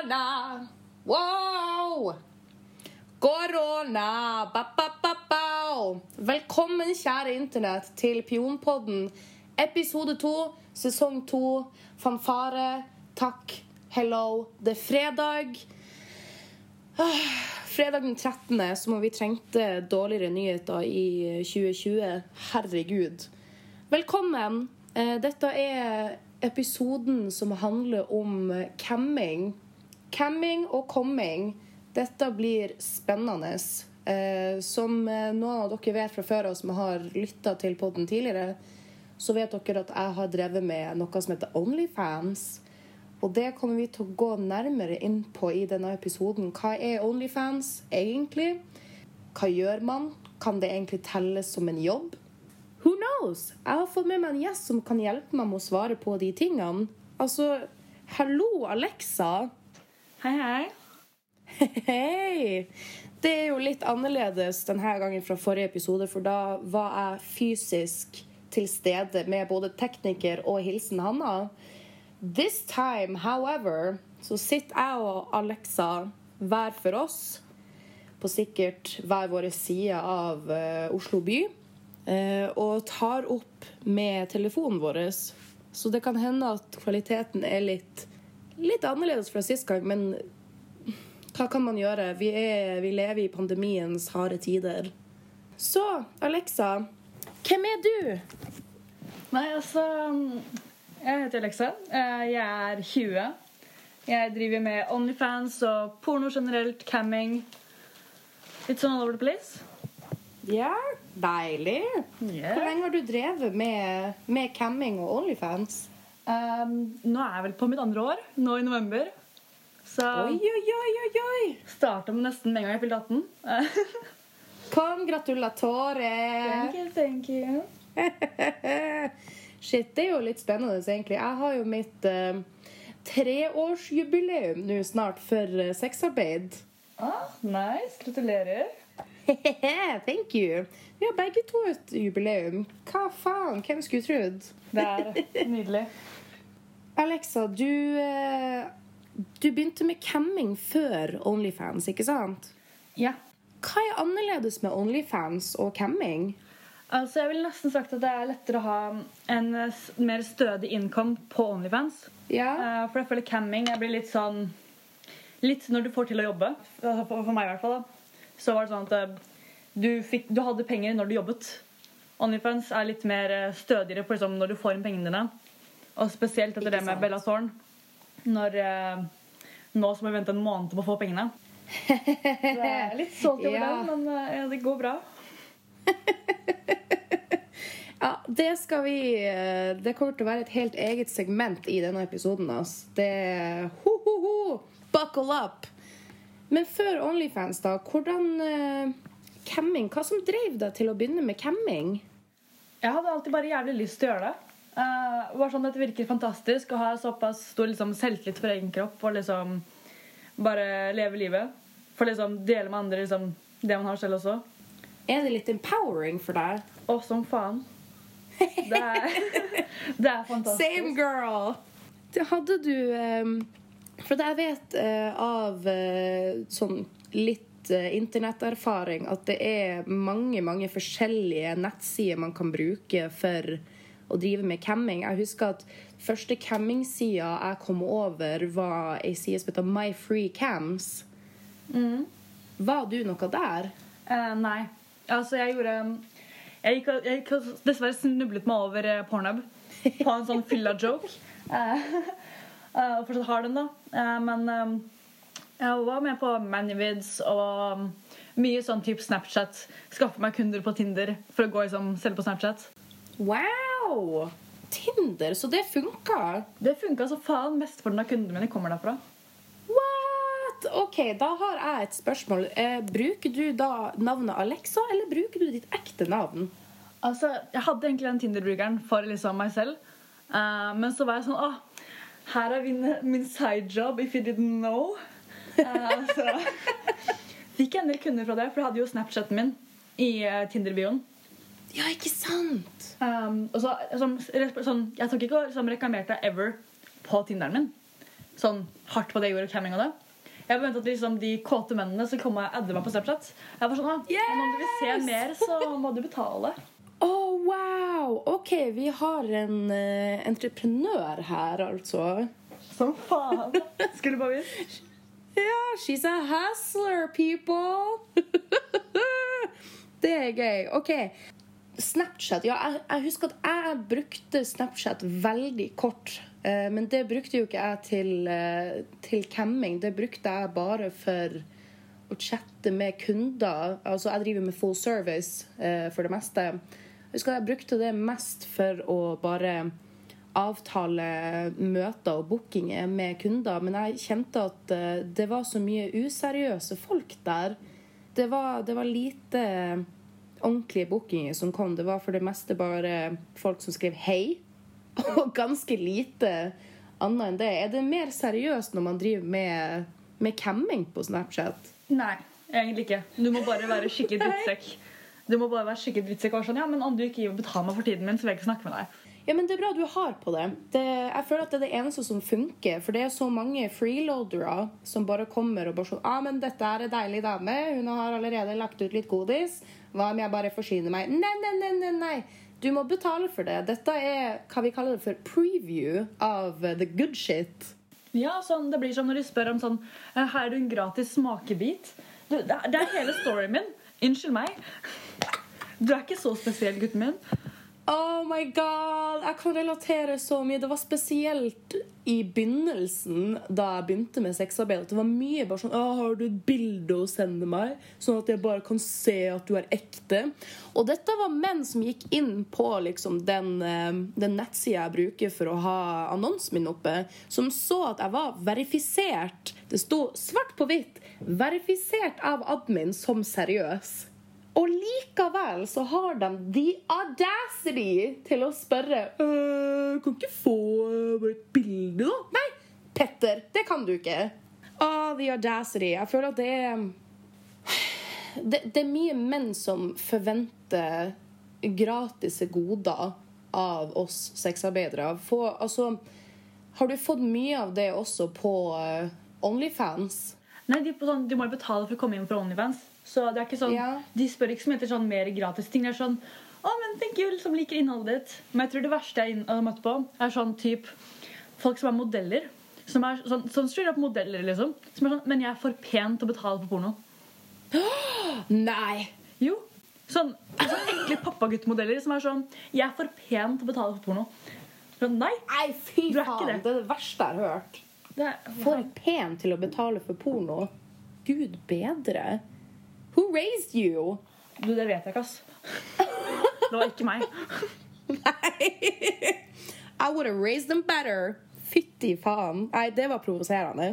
Korona! Wow! Korona! Ba, ba, ba, ba. Velkommen, kjære Internett, til Pionpodden. Episode to, sesong to. Fanfare. Takk. Hello. Det er fredag. Ah, Fredag den 13., som om vi trengte dårligere nyheter i 2020. Herregud. Velkommen. Eh, Dette er episoden som handler om camming. Camming og coming. Dette blir spennende. Eh, Som eh, noen av dere vet fra før av som har lytta til podden tidligere, så vet dere at jeg har drevet med noe som heter Onlyfans. Og det kommer vi til å gå nærmere inn på i denne episoden. Hva er Onlyfans egentlig? Hva gjør man? Kan det egentlig telles som en jobb? Who knows? Jeg har fått med meg en gjest som kan hjelpe meg med å svare på de tingene. Altså, hallo, Alexa. Hei, hei. Hei! Det er jo litt annerledes denne gangen fra forrige episode, for da var jeg fysisk til stede med både tekniker og hilsen Hanna. This time, however, så sitter jeg og Alexa hver for oss på sikkert hver vår side av uh, Oslo by uh, og tar opp med telefonen vår. Så det kan hende at kvaliteten er litt, litt annerledes fra sist gang, men hva kan man gjøre? Vi, er, vi lever i pandemiens harde tider. Så, Alexa, hvem er du? Nei, altså Jeg heter Alexa. Eh, Jeg er 20. Jeg driver med Onlyfans og porno generelt, camming. Litt sånn all over the place. Ja, deilig. Hvor lenge har du drevet med, med camming og Onlyfans? Um, nå er jeg vel på mitt andre år, nå i november. Så Oi, oi, oi, oi, starta nesten med en gang jeg fylte 18. Kom, Congratulatore! thank you, thank you. Shit, det er jo litt spennende, egentlig. Jeg har jo mitt uh, treårsjubileum nå snart for eh, sexarbeid. Ah, nice. Gratulerer. Thank you. Vi har begge to et jubileum. Hva faen? Hvem skulle trodd? Det er nydelig. Alexa, du eh, Du begynte med camming før Onlyfans, ikke sant? Ja. Hva er annerledes med Onlyfans og camming? Altså, jeg ville nesten sagt at det er lettere å ha en eh, mer stødig income på Onlyfans. Ja. Eh, For jeg føler camming jeg blir litt sånn Litt når du får til å jobbe. Altså, for meg i hvert fall. da Så var det sånn at eh, du, fikk, du hadde penger når du jobbet. Onlyfans er litt mer eh, stødigere på liksom, når du får inn pengene dine. Og spesielt etter det med. Bella Thorne. Når eh, Nå så må vi vente en måned på å få pengene. Så jeg er litt solgt over Ja. den, men eh, ja, det går bra. Ja, det skal vi Det kommer til å være et helt eget segment i denne episoden. Altså. Det ho, ho, ho, Buckle up! Men før Onlyfans, da. Hvordan eh, camming? Hva som drev deg til å begynne med camming? Jeg hadde alltid bare jævlig lyst til å gjøre det. Uh, var sånn at Det virker fantastisk å ha såpass stor liksom, selvtillit for egen kropp og liksom bare leve livet. For liksom dele med andre liksom, det man har selv også. Er det litt empowering for deg? Og som faen. Det er, det er fantastisk. Same girl! Det hadde du eh, For jeg vet eh, av eh, sånn litt eh, internetterfaring at det er mange, mange forskjellige nettsider man kan bruke for å drive med camming. Jeg husker at første cammingsida jeg kom over, var ei side som heter My Free Cams. Var du noe der? Uh, nei. Altså, jeg gjorde Jeg gikk, jeg gikk dessverre snublet meg over Pornhub på en sånn fylla-joke. Eh, eh, og fortsatt har den, da. Eh, men eh, jeg var med på Manyvids og um, mye sånn type Snapchat. Skaffe meg kunder på Tinder for å gå liksom, selv på Snapchat. Wow! Tinder, så det funka? Det funka så faen. Mesteparten av kundene mine kommer derfra. What? Ok, da har jeg et spørsmål. Eh, bruker du da navnet Alexa, eller bruker du ditt ekte navn? Altså, Jeg hadde egentlig den Tinder-brukeren for liksom meg selv. Eh, men så var jeg sånn Åh, her er min, min sidejob if you didn't know. Uh, så fikk jeg en del kunder fra det, for jeg hadde jo Snapchaten min i eh, Tinder-bioen. Ja, ikke sant? Um, og så, som, sånn, jeg tok ikke og liksom, reklamerte ever på Tinderen min. sånn hardt på det jeg gjorde, camming og det. Jeg forventa at liksom, de kåte mennene skulle komme og adde meg på Snapchat. Jeg var sånn, ah, men Om du vil se mer, så må du betale. Å, wow! OK, vi har en uh, entreprenør her, altså. Som faen. Skulle bare visst. Ja, she's a hustler, people! det er gøy. OK. Snapchat. Ja, jeg, jeg husker at jeg brukte Snapchat veldig kort. Eh, men det brukte jo ikke jeg til, eh, til camming. Det brukte jeg bare for å chatte med kunder. Altså, jeg driver med full service eh, for det meste. Jeg husker jeg brukte det mest for å bare avtale møter og bookinger med kunder. Men jeg kjente at eh, det var så mye useriøse folk der. Det var, det var lite ordentlige bookinger som kom. Det var for det meste bare folk som skrev 'hei', og ganske lite annet enn det. Er det mer seriøst når man driver med, med camming på Snapchat? Nei, egentlig ikke. Du må bare være skikkelig drittsekk. Du må bare være skikkelig drittsekk sånn, ja, men om du ikke gir betaler meg for tiden min, så vil jeg ikke snakke med deg. Ja, men Det er bra du har på det. det. Jeg føler at det er det eneste som funker. For det er så mange freeloadere som bare kommer og bare sånn ah, men 'Dette er en deilig dame. Hun har allerede lagt ut litt godis. Hva om jeg bare forsyner meg?' Nei, nei, nei, nei, nei. Du må betale for det. Dette er hva vi kaller det for preview av the good shit. Ja, sånn, Det blir som når de spør om sånn «Eh, Her er du en gratis smakebit. Du, det, er, det er hele storyen min. Unnskyld meg. Du er ikke så spesiell, gutten min. Oh my god! Jeg kan relatere så mye. Det var spesielt i begynnelsen, da jeg begynte med sexarbeid, det var mye bare sånn «Å, 'Har du et bilde å sende meg?' Sånn at jeg bare kan se at du er ekte. Og dette var menn som gikk inn på liksom, den, eh, den nettsida jeg bruker for å ha annonsen min oppe, som så at jeg var verifisert. Det sto svart på hvitt 'verifisert av admin som seriøs'. Og likevel så har de the audacity til å spørre «Øh, Kan ikke få øh, bare et bilde, da? Nei, Petter, det kan du ikke. Ah, the audacity. Jeg føler at det er det, det er mye menn som forventer gratis goder av oss sexarbeidere. Få, altså, har du fått mye av det også på eh, Onlyfans? Nei, de, sånn, de må jo betale for å komme inn for Onlyfans. Så det er ikke sånn, Ja. De spør ikke som heter sånn mer gratis ting. Det er sånn Å, men thank you, som liker innholdet ditt. Men jeg tror det verste jeg har møtt på, er sånn typ folk som er modeller. Som er sånn, sånn straight up modeller, liksom. Som er sånn Men jeg er for pen til å betale for porno. Nei! Jo. Sånn, sånn ekle pappaguttmodeller som er sånn Jeg er for pen til å betale for porno. Sånn, nei. Nei, fy faen! det. Det er det verste jeg har hørt. Det er, For pen til å betale for porno. Gud bedre. Who raised you? du, det vet jeg ikke, ass. Det var ikke meg. Nei! I would have raised them better. Fytti faen. Nei, det var provoserende.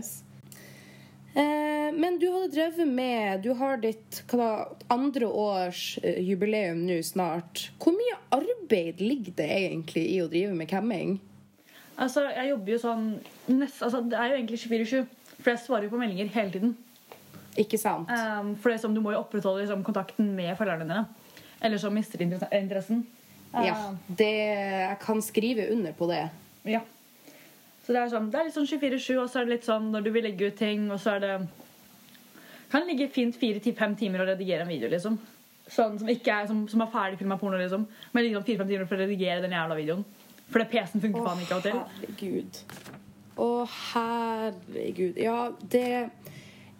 Eh, men du hadde drevet med Du har ditt da, andre års eh, jubileum nå snart. Hvor mye arbeid ligger det egentlig i å drive med camming? Altså, jeg jobber jo sånn nest, altså, Det er jo egentlig 24-7, for jeg svarer jo på meldinger hele tiden. Ikke sant? Um, for det er som Du må jo opprettholde liksom, kontakten med følgerne dine. Eller så mister de interessen. Uh, Ja. Det, jeg kan skrive under på det. ja. Så det er, sånn, det er litt sånn 24-7, og så er det litt sånn når du vil legge ut ting, og så er det Kan ligge fint fire-fem timer og redigere en video, liksom. Sånn som, ikke er, som, som er ferdig filma porno, liksom. Men liksom fire-fem timer for å redigere den jævla videoen. Fordi PC-en funker faen ikke av og til. herregud. Å, herregud. Ja, det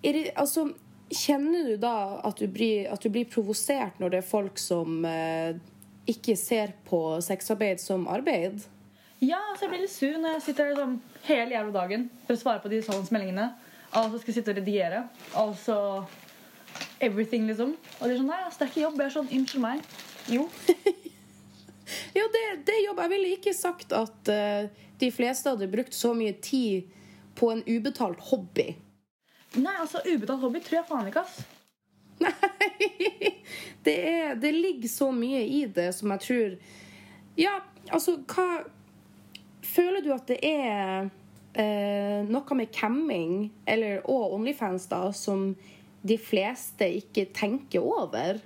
det, Altså, kjenner du da at du blir, at du blir provosert når det er folk som eh, ikke ser på sexarbeid som arbeid? Ja, altså jeg blir litt sur når jeg sitter liksom, hele jævla dagen for å svare på de sånne meldingene. Og så skal jeg sitte og redigere. Altså everything, liksom. Og de er sånn Nei, altså, det er ikke jobb. Jeg er sånn Unnskyld meg. Jo. Ja, det, det jobb. Jeg ville ikke sagt at uh, de fleste hadde brukt så mye tid på en ubetalt hobby. Nei, altså, ubetalt hobby tror jeg faen ikke, ass. Nei! Det, er, det ligger så mye i det som jeg tror Ja, altså, hva Føler du at det er eh, noe med camming eller, og Onlyfans da, som de fleste ikke tenker over?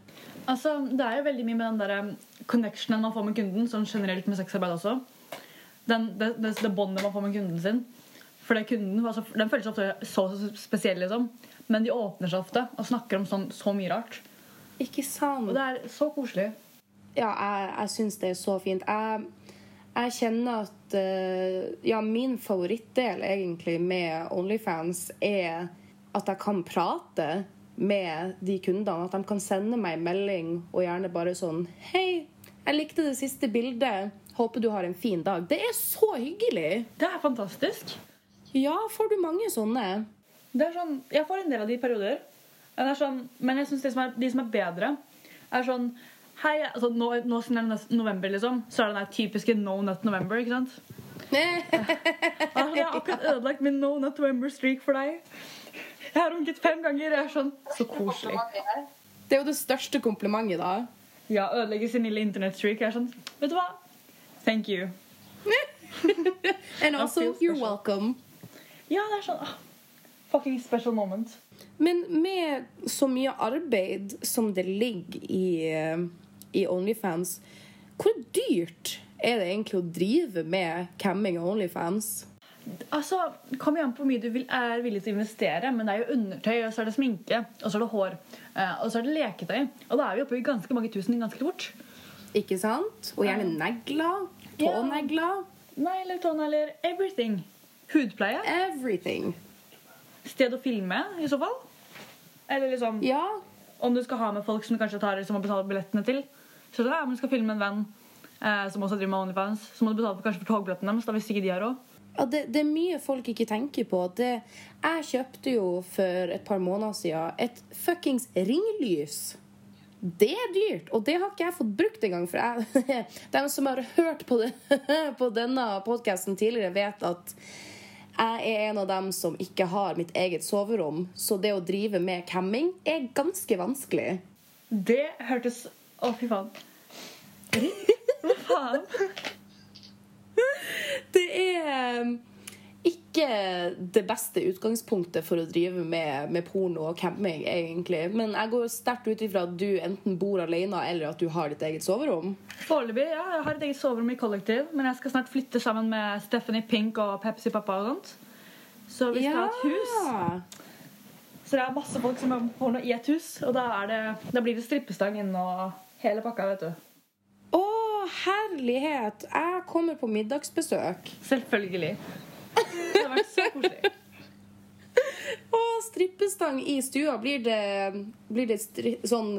Altså, Det er jo veldig mye med den der um, connectionen man får med kunden, sånn generelt med sexarbeid også. Den, det, det, det båndet man får med kunden sin. For det kunden, altså, Den føles ofte så spesiell, liksom. Men de åpner seg ofte og snakker om sånn, så mye rart. Ikke sant? Og det er så koselig. Ja, jeg, jeg syns det er så fint. Jeg, jeg kjenner at uh, Ja, min favorittdel egentlig med Onlyfans er at jeg kan prate med de kundene. At de kan sende meg en melding og gjerne bare sånn Hei, jeg likte det siste bildet. Håper du har en fin dag. Det er så hyggelig! Det er fantastisk. Ja, får du mange sånne? Det er sånn, Jeg får en del av de i perioder. Er sånn, men jeg synes de som, de som er bedre, er sånn Hei, altså nå, nå som det er november, liksom, så er det den typiske no nut november. ikke sant? Altså, jeg har akkurat ødelagt min no nut november streak for deg. Jeg har runket fem ganger. Jeg er sånn Så koselig. Det er jo det største komplimentet, da. Ja, ødelegge sin lille internettstreak. Jeg er sånn Vet du hva? Thank you. And also, you're special. welcome. Ja, det er sånn ah, Fucking special moment. Men med så mye arbeid som det ligger i, eh, i Onlyfans, hvor dyrt er det egentlig å drive med camming og Onlyfans? Altså, Kom igjen på hvor mye du vil, er villig til å investere, men det er jo undertøy, og så er det sminke, og så er det hår, eh, og så er det leketøy. Og da er vi oppe i ganske mange tusen ganske fort. Ikke sant? Og gjerne negler. Tånegler. Negler, tånegler, everything. Hudpleie. Everything. Sted å filme, i så fall. Eller liksom Ja. om du skal ha med folk som du kanskje tar som har betalt billettene til. Så da, om du skal filme en venn eh, som også driver med Onlyfans, så må du betale for, kanskje for togbillettene deres. Da hvis ikke de har råd. Ja det, det er mye folk ikke tenker på. Det, jeg kjøpte jo for et par måneder siden et fuckings ringlys. Det er dyrt, og det har ikke jeg fått brukt engang. For jeg, de som har hørt på, det, på denne podkasten tidligere, vet at jeg er en av dem som ikke har mitt eget soverom. Så det å drive med camming er ganske vanskelig. Det hørtes Å, fy faen. Hva faen? Um, ikke det beste utgangspunktet for å drive med, med porno og camping, egentlig. Men jeg går sterkt ut ifra at du enten bor alene eller at du har ditt eget soverom. Foreløpig, ja. Jeg har et eget soverom i kollektiv, men jeg skal snart flytte sammen med Stephanie Pink og Pepsi Pappa og sånt. Så vi skal ha et hus. Så det er masse folk som er på porno i et hus, og da, det, da blir det strippestang inne og hele pakka, vet du. Herlighet! Jeg kommer på middagsbesøk. Selvfølgelig. Det har vært så koselig. Å, strippestang i stua. Blir det, blir det stri sånn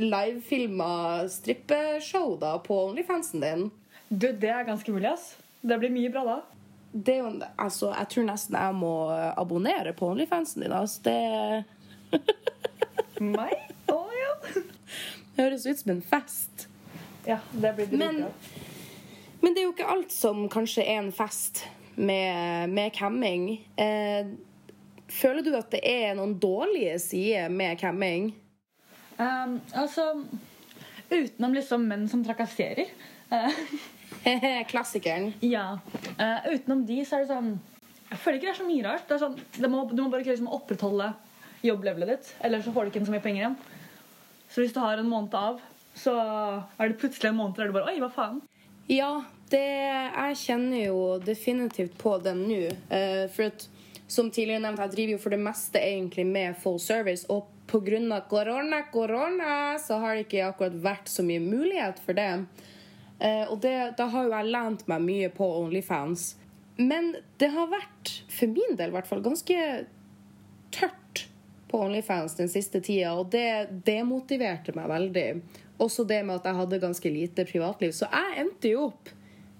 livefilma strippeshow da på Onlyfansen din? Du, det er ganske mulig, ass. Det blir mye bra da. Det altså, jeg tror nesten jeg må abonnere på Onlyfansen din. Altså. Det Meg? Å ja. høres ut som en fest. Ja, det blir det Men, men det er jo ikke alt som kanskje er en fest med, med camming. Eh, føler du at det er noen dårlige sider med camming? Um, altså Utenom liksom menn som trakasserer. eh, Klassikeren. ja. Uh, utenom de så er det sånn Jeg føler ikke det er så mye rart. Det er sånn, det må, du må bare liksom opprettholde jobblevelet ditt, ellers så får du ikke inn så mye penger igjen. Så hvis du har en måned av, så er det plutselig en måned der du bare Oi, hva faen? Ja, det, jeg kjenner jo definitivt på den nå. Uh, for at, som tidligere nevnt, jeg driver jo for det meste egentlig med full service. Og pga. korona, korona, så har det ikke akkurat vært så mye mulighet for det. Uh, og det, da har jo jeg lent meg mye på Onlyfans. Men det har vært, for min del i hvert fall, ganske tørt på Onlyfans den siste tida, og det demotiverte meg veldig. Også det med at jeg hadde ganske lite privatliv. Så jeg endte jo opp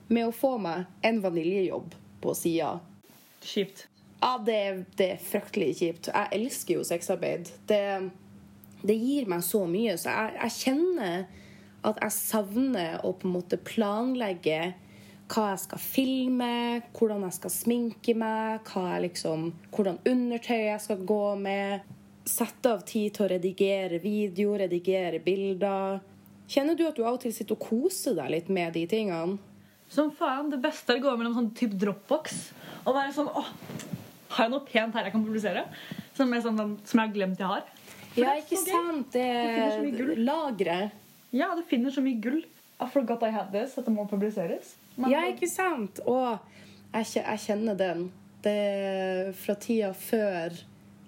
med å få meg en vaniljejobb på sida. Kjipt. Ja, det, det er fryktelig kjipt. Jeg elsker jo sexarbeid. Det, det gir meg så mye, så jeg, jeg kjenner at jeg savner å på en måte planlegge hva jeg skal filme, hvordan jeg skal sminke meg, liksom, hvordan undertøy jeg skal gå med. Sette av tid til å redigere video, redigere bilder. Kjenner du at du av og til sitter og koser deg litt med de tingene? Som faen, Det beste er å gå mellom sånn type Dropbox og være sånn Å, Har jeg noe pent her jeg kan publisere? Som, er sånn, som jeg har glemt jeg har. For Ja, ikke sant? Det er lageret. Ja, du finner så mye gull. I forgot I had this. At det må publiseres. Men- Ja, ikke sant? Og jeg, jeg kjenner den. Det er fra tida før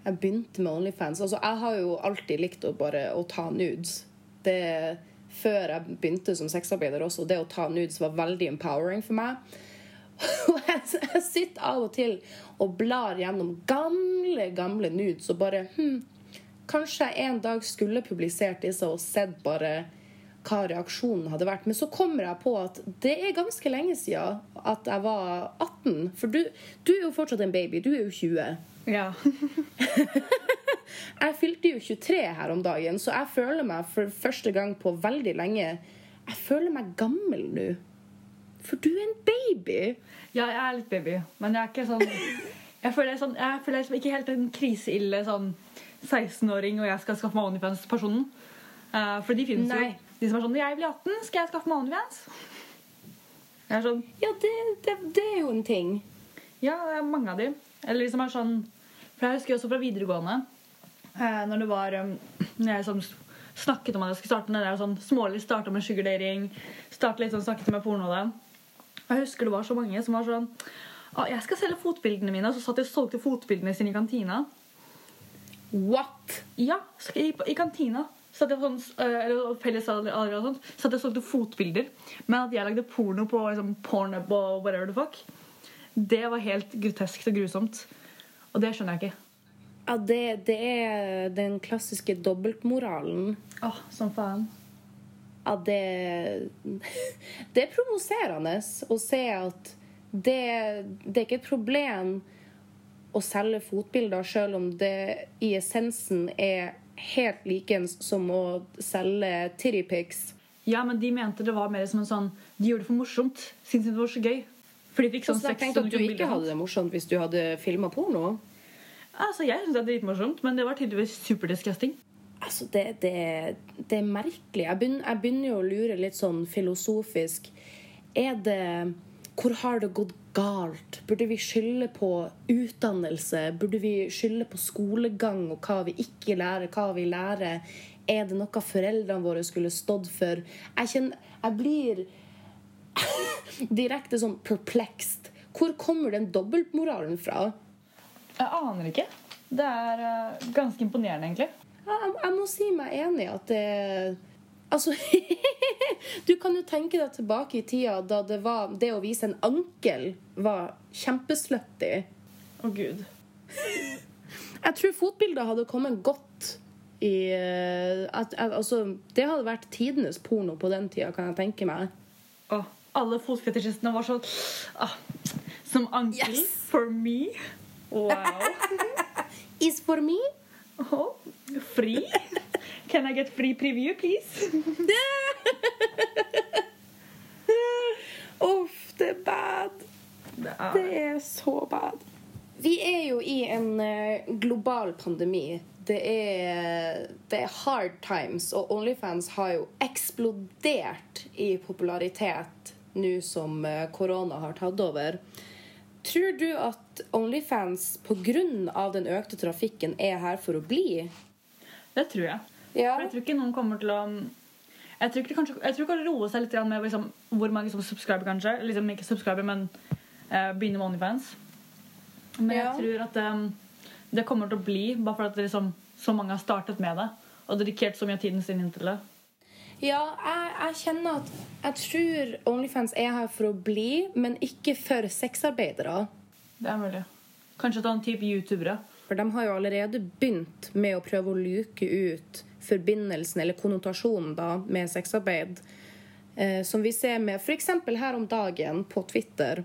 jeg begynte med Onlyfans. Altså, jeg har jo alltid likt å bare å ta nudes. Det Før jeg begynte som sexarbeider også, det å ta nudes var veldig empowering for meg. Og jeg, sitter av og til og blar gjennom gamle, gamle nudes og bare hm, Kanskje jeg en dag skulle publisert disse og sett bare hva reaksjonen hadde vært. Men så kommer jeg på at det er ganske lenge siden at jeg var 18. For du, du er jo fortsatt en baby. Du er jo 20. Ja. Jeg fylte jo 23 her om dagen, så jeg føler meg for første gang på veldig lenge Jeg føler meg gammel nå. For du er en baby. ja, jeg er litt baby, men jeg er ikke sånn Jeg føler, er sånn, jeg føler liksom ikke helt en kriseille sånn 16-åring og jeg skal skaffe meg Onlyfans-personen. Uh, for de finnes Nei. jo. De som er sånn Når jeg blir 18, skal jeg skaffe meg Onlyfans. Jeg er sånn Ja, det, det, det er jo en ting. Ja, det er mange av de. Eller de som er sånn For jeg husker også fra videregående eh, Når det var um, Når jeg liksom snakket om at jeg skulle starte med det der sånn smålig starta med sugardating, starte litt sånn snakket med porno det. Jeg husker det var så mange som var sånn «Å, Jeg skal selge fotbildene mine. Og så satt de og solgte fotbildene sine i kantina. What? Ja, i, i kantina. Satt jeg sånn, øh, eller felles alder og sånt, satt jeg og solgte fotbilder. Men at jeg lagde porno på liksom, Pornhub og whatever the fuck, det var helt groteskt og grusomt. Og det skjønner jeg ikke. Ja, det, det er den klassiske dobbeltmoralen. Åh, som faen. Ja, det Det er provoserende å se at det, det er ikke et problem å selge fotbilder, selv om det i essensen er helt likens som å selge tittypics. Ja, men de mente det var mer som en sånn De gjorde det for morsomt. Syntes det var så gøy. For de fikk sånn Så jeg tenkte at du ikke hadde det morsomt hvis du hadde filma porno. Altså, jeg syns det er dritmorsomt, men det var tydeligvis superdisgusting. Altså, det, det, det er merkelig. Jeg begynner, jeg begynner jo å lure litt sånn filosofisk. Er det Hvor har det gått galt? Burde vi skylde på utdannelse? Burde vi skylde på skolegang og hva vi ikke lærer, hva vi lærer? Er det noe foreldrene våre skulle stått for? Jeg kjenner Jeg blir direkte sånn perplexed. Hvor kommer den dobbeltmoralen fra? Jeg aner ikke. Det er øh, ganske imponerende, egentlig. Ja, jeg, jeg må si meg enig i at det Altså Du kan jo tenke deg tilbake i tida da det, var, det å vise en ankel var kjempeslutty. Å, gud. Jeg tror fotbilder hadde kommet godt i eh, at, at, Altså, det hadde vært tidenes porno på den tida, kan jeg tenke meg. Åh, alle fotfetisjistene var sånn ah, Som ankel Yes! for me. Wow. Is for me? Åh, free? Can I get free preview, please? Uff, det er bad. Det er er så bad. Vi er jo i en eh, global pandemi. Det er, det er hard times, og Onlyfans har jo eksplodert i popularitet nå som eh, korona har tatt over. Tror du at Onlyfans pga. den økte trafikken er her for å bli? Det tror jeg. Ja. For jeg tror ikke noen kommer til å Jeg tror ikke det kanskje Jeg tror det roer seg litt med liksom, hvor mange som subscriber, kanskje. Liksom ikke subscriber, men uh, begynner med Onlyfans. Men Ja. jeg tror at um, det kommer til å bli, bare fordi liksom, så mange har startet med det. Og dedikert så mye av tiden sin inn til det. Ja, jeg, jeg kjenner at jeg tror Onlyfans er her for å bli, men ikke for sexarbeidere. Det er mulig. Kanskje et annet type youtubere. For de har jo allerede begynt med å prøve å luke ut forbindelsen, eller konnotasjonen, da, med sexarbeid. Eh, som vi ser med f.eks. her om dagen på Twitter,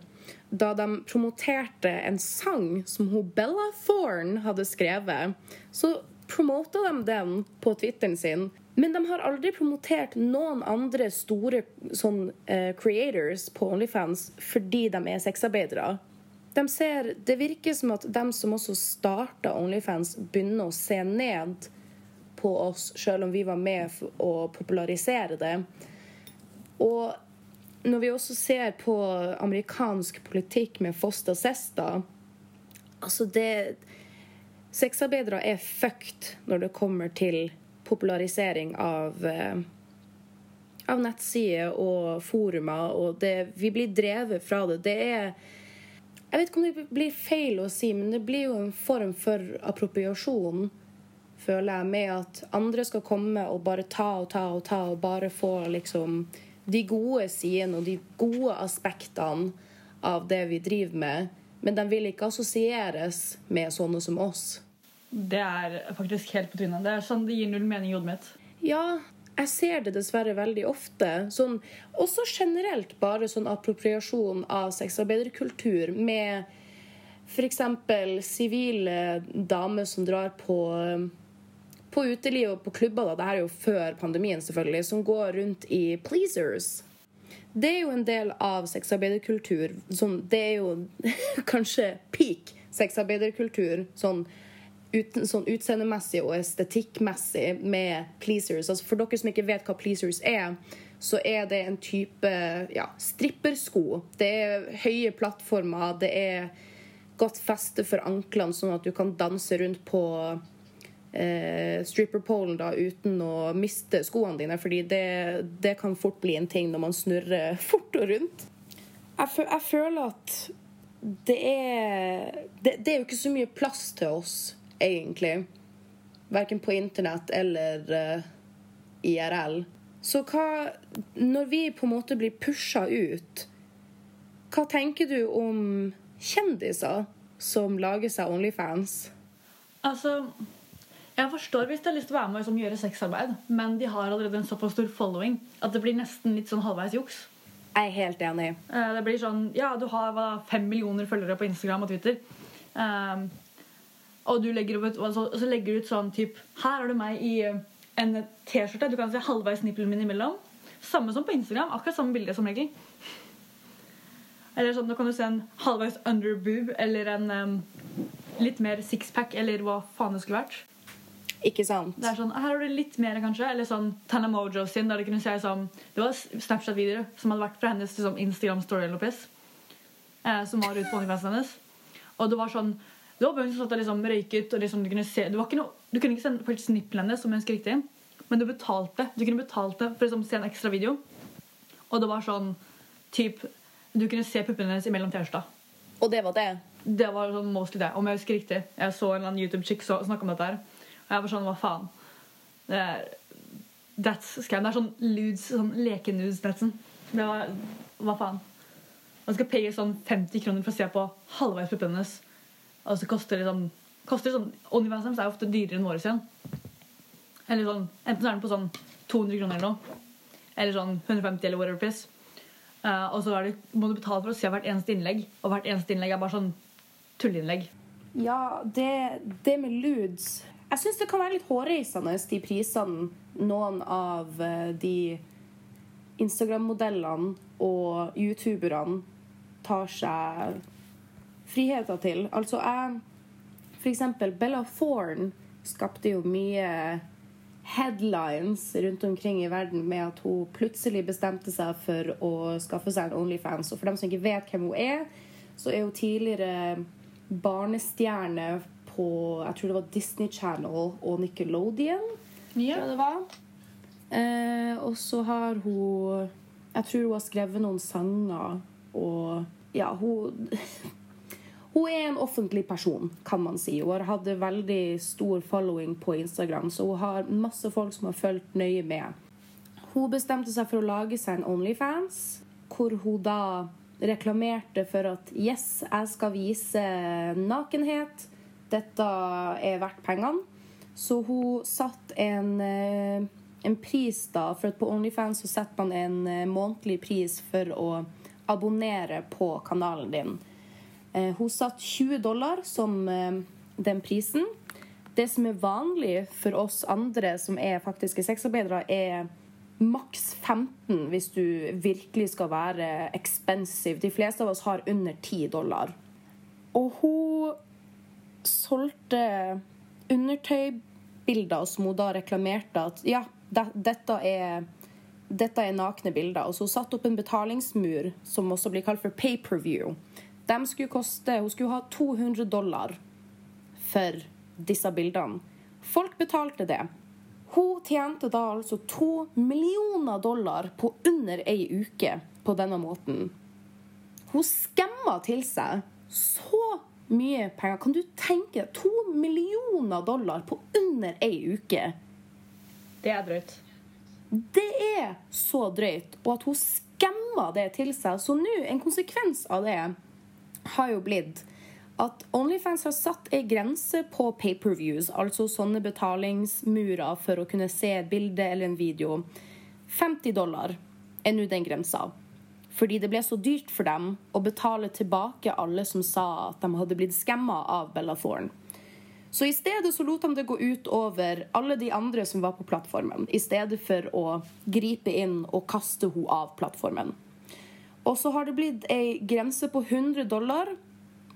da de promoterte en sang som hun Bella Thorne hadde skrevet. Så promota de den på Twitteren sin. Men de har aldri promotert noen andre store sånn, uh, creators på Onlyfans fordi de er sexarbeidere. De ser, det virker som at de som også starta Onlyfans, begynner å se ned på oss, selv om vi var med å popularisere det. Og når vi også ser på amerikansk politikk med foster Sesta Altså, det Sexarbeidere er fucked når det kommer til popularisering av eh, av nettsider og forumer, og det, vi blir drevet fra det. Det er Jeg vet ikke om det blir feil å si, men det blir jo en form for appropriasjon, føler jeg, med at andre skal komme og bare ta og ta og ta og bare få liksom de gode sidene og de gode aspektene av det vi driver med. Men de vil ikke assosieres med sånne som oss. Det er faktisk helt på trynet. Det er sånn, det gir null mening i hodet mitt. Ja, jeg ser det dessverre veldig ofte. Sånn, også generelt bare sånn appropriasjon av sexarbeiderkultur med f.eks. sivile damer som drar på på uteliv og på klubber, da, det er jo før pandemien, selvfølgelig, som går rundt i pleasers. Det er jo en del av sexarbeiderkultur. Sånn, det er jo kanskje peak sexarbeiderkultur. Sånn, ut, sånn utseendemessig og estetikkmessig med pleasers. Altså for dere som ikke vet hva pleasers er, så er det en type ja, strippersko. Det er høye plattformer, det er godt feste for anklene, sånn at du kan danse rundt på eh, stripperpolen da, uten å miste skoene dine, fordi det, det, kan fort bli en ting når man snurrer fort og rundt. Jeg, jeg føler at det er det, det, er jo ikke så mye plass til oss, egentlig. Verken på internett eller uh, eh, IRL. Så hva Når vi på en måte blir pusha ut, hva tenker du om kjendiser som lager seg Onlyfans? Altså jeg forstår hvis de har lyst til å være med og liksom, gjøre sexarbeid, men de har allerede en såpass stor following at det blir nesten litt sånn halvveis juks. Jeg er helt enig. Eh, det blir sånn Ja, du har hva, fem millioner følgere på Instagram og Twitter. Um, og du legger ut, altså, og så legger du ut sånn typ Her har du meg i eh, en T-skjorte. Du kan se halvveis nippelen min imellom. Samme som på Instagram. Akkurat samme bilde som regel. Eller sånn, Da kan du se en halvveis underboob eller en um, litt mer sixpack eller hva faen det skulle vært. Ikke sant? Det er sånn, Her har du litt mer, kanskje. Eller sånn Tana Mojo sin. Der det kunne se som, det var Snapchat-videoer som hadde vært fra hennes liksom, Instagram Story Lopez. Eh, som var ute på OnlyFans hennes. Og det var sånn det var hun som satt og liksom røyket. og liksom, Du kunne se, ikke noe, du kunne ikke sende snippelen hennes, som jeg husker riktig, men du betalte Du kunne betalte for å liksom, se en ekstra video. Og det var sånn typ, Du kunne se puppene hennes imellom T-skjorta. Og det var det? Det var sånn mostly det, om jeg husker riktig. Jeg så en eller annen YouTube-chick snakke om dette her. Og jeg var sånn Hva faen? Det er, that's scam. Det er sånn ludes, sånn lekenudes-netsen. Det var Hva faen? Man skal paye sånn 50 kroner for å se på halvveis puppene hennes. Og så koster det sånn koster liksom Onlyfans er ofte dyrere enn våre igjen. Eller sånn, Enten er den på sånn 200 kroner eller noe. Eller sånn 150 eller whatever pris. Uh, og så det, må du betale for å se hvert eneste innlegg. Og hvert eneste innlegg er bare sånn tulleinnlegg. Ja, det, det med ludes jeg syns det kan være litt hårreisende, de prisene noen av eh, de Instagram-modellene og youtuberne tar seg friheter til. Altså, jeg For eksempel Bella Thorne skapte jo mye headlines rundt omkring i verden med at hun plutselig bestemte seg for å skaffe seg en Onlyfans. Og for dem som ikke vet hvem hun er, så er hun tidligere barnestjerne på jeg tror det var Disney Channel og Nickelodeon. Ja. Tror det var. Eh, og så har hun Jeg tror hun har skrevet noen sanger og Ja, hun Hun er en offentlig person, kan man si. Hun har hatt veldig stor following på Instagram, så hun har masse folk som har fulgt nøye med. Hun bestemte seg for å lage seg en Onlyfans, hvor hun da reklamerte for at yes, jeg skal vise nakenhet dette er verdt pengene. Så hun satte en, eh, en pris, da, for at på Onlyfans så setter man en eh, månedlig pris for å abonnere på kanalen din. Eh, hun satte 20 dollar som den prisen. Det som er vanlig for oss andre som er faktiske sexarbeidere, er maks 15 hvis du virkelig skal være expensive. De fleste av oss har under 10 dollar. Og hun solgte undertøybilder som hun da reklamerte at ja, dette er dette er nakne bilder. Og så hun satte opp en betalingsmur som også blir kalt for pay-per-view. De skulle koste, Hun skulle ha 200 dollar for disse bildene. Folk betalte det. Hun tjente da altså to millioner dollar på under ei uke på denne måten. Hun skamma til seg så mye penger. Kan du tenke deg to millioner dollar på under ei uke? Det er drøyt. Det er så drøyt. Og at hun skamma det til seg. Så nå, en konsekvens av det har jo blitt at Onlyfans har satt ei grense på pay-per-views, altså sånne betalingsmurer for å kunne se et bilde eller en video. 50 dollar er nå den grensa. Fordi det ble så dyrt for dem å betale tilbake alle som sa at de hadde blitt skamma av Bella Thorne. Så i stedet så lot de det gå ut over alle de andre som var på plattformen, i stedet for å gripe inn og kaste henne av plattformen. Og så har det blitt ei grense på 100 dollar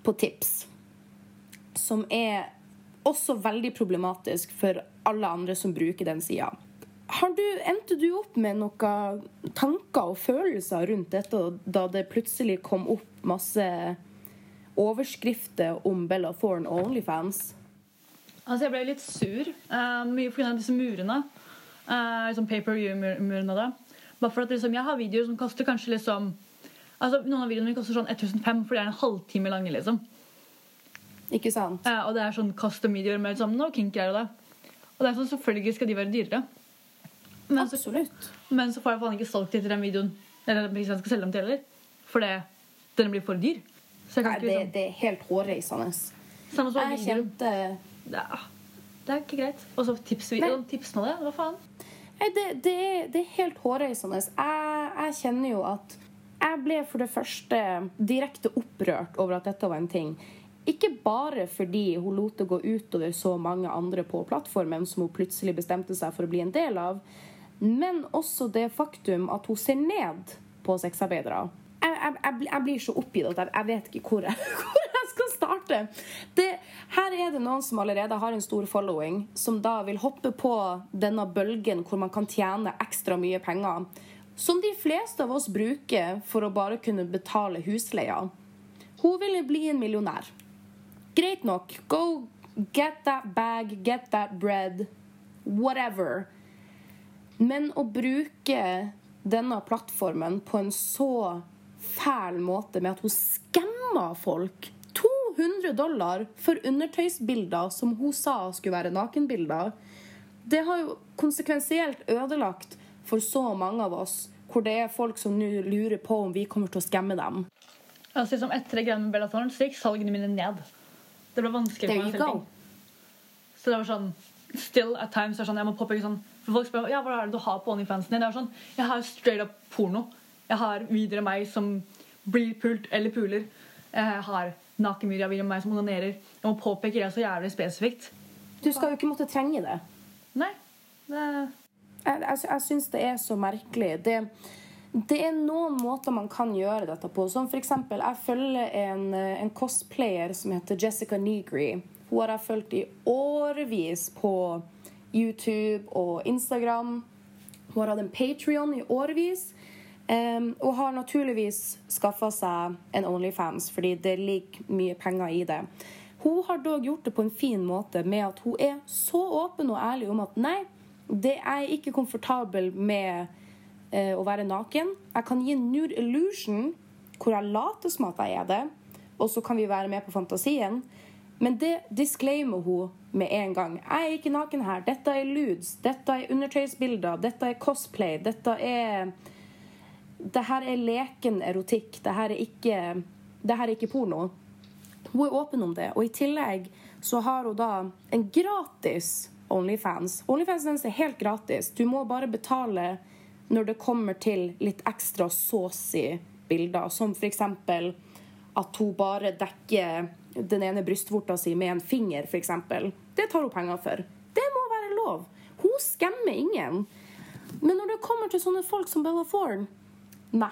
på tips. Som er også veldig problematisk for alle andre som bruker den sida. Endte du opp med noen tanker og følelser rundt dette da det plutselig kom opp masse overskrifter om Bella Thorne og Onlyfans? Altså, jeg ble litt sur. Uh, mye pga. disse murene. Uh, liksom Paper-murene. Bare for at liksom, Jeg har videoer som koster kanskje liksom Altså, Noen av videoene mine koster sånn 1500, for de er en halvtime lange. liksom. Ikke sant? Uh, og det er sånn custom-videoer med liksom, kink kinky og det. Og det er sånn, selvfølgelig skal de være dyrere. Men så, Absolutt. men så får jeg faen ikke solgt dem til den videoen. Eller hvis jeg skal selge dem til heller. For det, den blir for dyr. Så jeg kan Nei, ikke det, liksom det er helt hårreisende. Samme som Jeg kjente Det, er- det er ikke greit. Og så tips, tips med det. Hva faen? Nei, det, det, er, det er helt hårreisende. Jeg, jeg kjenner jo at jeg ble for det første direkte opprørt over at dette var en ting. Ikke bare fordi hun lot det gå utover så mange andre på plattformen som hun plutselig bestemte seg for å bli en del av, men også det faktum at hun ser ned på sexarbeidere. Jeg, jeg, jeg, blir- så oppgitt at jeg, jeg vet ikke hvor jeg, hvor jeg skal starte. Det, her er det noen som allerede har en stor following, som da vil hoppe på denne bølgen hvor man kan tjene ekstra mye penger. Som de fleste av oss bruker for å bare kunne betale husleia. Hun ville bli en millionær. Greit nok. Go get that bag, get that bread. Whatever. Men å bruke denne plattformen på en så fæl måte med at hun skammer folk 200 dollar for undertøysbilder som hun sa skulle være nakenbilder, det har jo konsekvensielt ødelagt for så mange av oss, hvor det er folk som nå lurer på om vi kommer til å skamme dem. Altså, liksom etter det med Bella Thorne så gikk salgene mine ned. Det ble vanskelig for meg å selge. Så det var sånn Still at times er sånn, jeg må påpeke sånn For folk spør ja, hva er det du har på OnlyFansen din. Det er sånn, Jeg har straight up porno. Jeg har videoer av meg som blir pult eller puler. Jeg har nakenvideoer av meg som onanerer. Jeg må påpeke det så jævlig spesifikt. Du skal jo ikke måtte trenge det. Nei. Det Jeg, jeg, jeg syns det er så merkelig. Det, det er noen måter man kan gjøre dette på. Som eksempel, jeg følger en, en cosplayer som heter Jessica Negri. Hun har jeg fulgt i årevis på YouTube og Instagram. Hun har hatt en Patrion i årevis. Um, og har naturligvis skaffa seg en Onlyfans, fordi det ligger mye penger i det. Hun har dog gjort det på en fin måte med at hun er så åpen og ærlig om at nei, det er ikke komfortabel med eh, å være naken. Jeg kan gi en illusion hvor jeg later som at jeg er det, og så kan vi være med på fantasien. Men det disclaimer hun med en gang. Jeg er ikke naken her. Dette er ludes. Dette er undertøysbilder. Dette er cosplay. Dette er Det her er leken erotikk. Det her er ikke, det her er ikke porno. Hun er åpen om det. Og i tillegg så har hun da en gratis Onlyfans. Onlyfans er helt gratis. Du må bare betale når det kommer til litt ekstra saucy bilder, som f.eks. at hun bare dekker den ene brystvorta si med en finger, f.eks. Det tar hun penger for. Det må være lov. Hun skammer ingen. Men når det kommer til sånne folk som Bella Thorne Nei.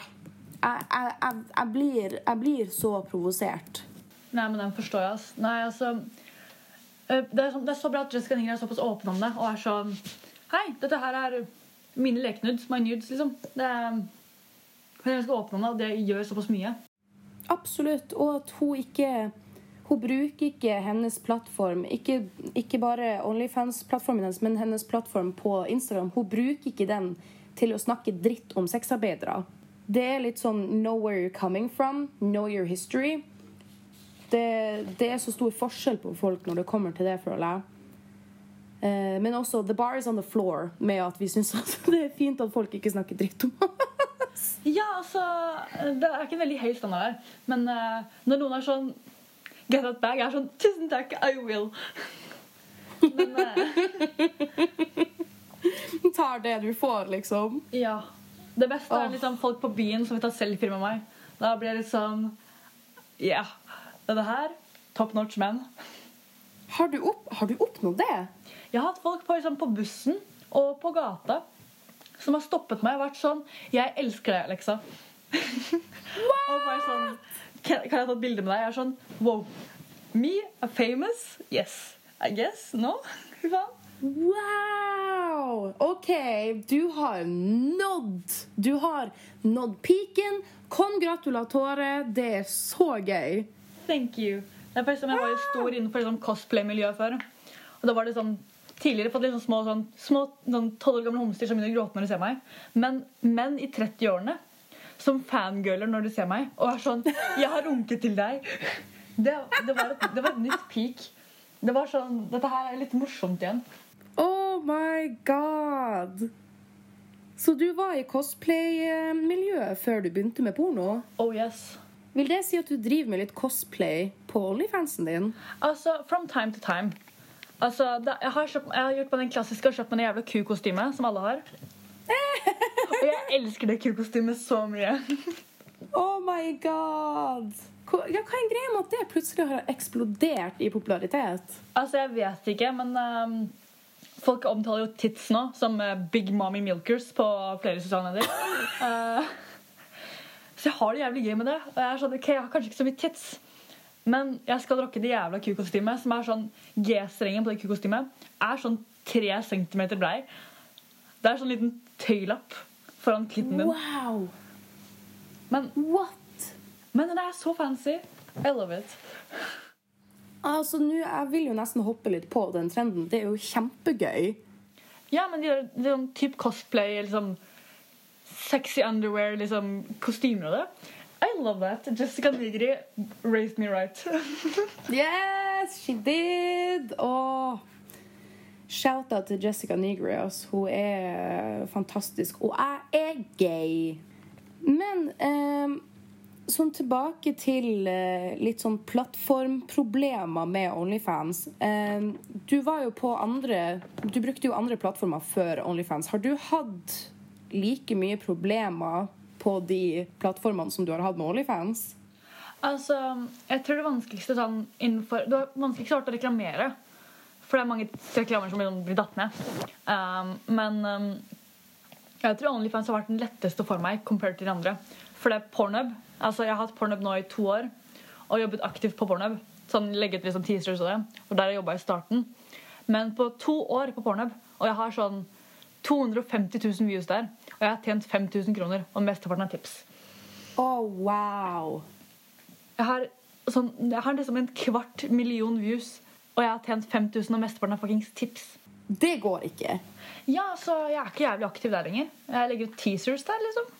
Jeg, jeg, jeg, jeg, blir, blir så provosert. Nei, men den forstår jeg. Nei, altså det er, så, det er så bra at Jessica Ninger er såpass åpen om det og er sånn Hei, dette her er mine lekenudes, my nudes, liksom. Det er Hun er ganske åpen om det, og det gjør såpass mye. Absolutt. Og at hun ikke Hun bruker ikke hennes plattform, ikke, ikke bare Onlyfans-plattformen hennes, men hennes plattform på Instagram. Hun bruker ikke den til å snakke dritt om sexarbeidere. Det er litt sånn know where you're coming from, know your history. Det, det er så stor forskjell på folk når det kommer til det, føler jeg. Eh, men også the bar is on the floor med at vi syns det er fint at folk ikke snakker dritt om oss. Ja, altså Det er ikke en veldig høy standard her. Men eh, når noen er sånn Get that bag, jeg er sånn Tusen takk, I will. Men eh, Tar det du får, liksom. ja. Det beste er liksom folk på byen som vil ta selfie med meg. Da blir jeg litt sånn Ja. Dette her top notch menn. Har du, opp, har du oppnådd det? Jeg har hatt folk på, liksom, på bussen og på gata som har stoppet meg og vært sånn 'Jeg elsker deg, Alexa'. og bare sånn kan, 'Kan jeg ta et bilde med deg?' Jeg er sånn Wow. Me? A famous? Yes. I guess. No? Fy faen. Wow! OK, du har nådd Du har nådd piken. Congratulatore. Det er så gøy. Thank you. Det er faktisk som Jeg var jo stor innenfor liksom, cosplay-miljøet før. Og da var det sånn Tidligere fått liksom små sånn, små sånn 12 år gamle homser som begynner å gråte når de ser meg. Men menn i 30-årene som fangirler når de ser meg og er sånn 'Jeg har runket til deg'. Det, det, var, et, det var et nytt peak. Det var sånn, Dette her er litt morsomt igjen. Oh my god! Så du var i cosplay-miljøet før du begynte med porno? Oh yes. Vil det si at du driver med litt cosplay på Onlyfansen din? Altså, from time to time. Altså, da, jeg, har kjøpt, jeg har gjort på den klassiske og kjøpt meg det jævla ku-kostymet som alle har. Og jeg elsker det ku-kostymet så mye. Oh my god! Hva, ja, hva er greia med at det plutselig har eksplodert i popularitet? Altså, jeg vet ikke, men um, folk omtaler jo tits nå som eh, Big Mommy Milkers på flere sosiale medier. Eh, så jeg har det jævlig gøy med det. Og jeg er sånn, ok, jeg har kanskje ikke så mye tits, men jeg skal rocke det jævla ku-kostymet, som er sånn G-strengen på det kukostymet er sånn tre centimeter brei. Det er sånn liten tøylapp foran klitten din. Wow! Men, What? men det er så fancy. I love it. Altså, nå, Jeg vil jo nesten hoppe litt på den trenden. Det er jo kjempegøy. Ja, men de de sånn type cosplay, liksom sexy underwear, liksom kostymer og det. I love that. Jessica Nigri raised me right. Yes, she did! Og shout-out til Jessica Nigri. Altså. Hun er fantastisk. Og jeg er gay. Men eh, sånn tilbake til eh, litt sånn plattformproblemer med Onlyfans. Eh, du var jo på andre Du brukte jo andre plattformer før Onlyfans. Har du hatt like mye problemer på de plattformene som du har hatt med Onlyfans? altså, jeg tror det vanskeligste sånn innenfor Det vanskeligste har vært å reklamere. For det er mange reklamer som sånn- blir datt ned. Um, men um, jeg tror OnlyFans har vært den letteste for meg compared til de andre. For det er Pornhub. Altså, jeg har hatt Pornhub nå i to år og jobbet aktivt på Pornhub. Sånn, legget liksom teasers og det. Og der har jeg jobba i starten. Men på to år på Pornhub, og jeg har sånn 250 000 views der, og jeg har tjent 5000 kroner, og mesteparten er tips. Oh, wow! Jeg har, sånn, jeg har liksom en kvart million views, og jeg har tjent 5000, og mesteparten er fuckings tips. Det går ikke. Ja, så jeg er ikke jævlig aktiv der lenger. Jeg legger ut teasers der, liksom.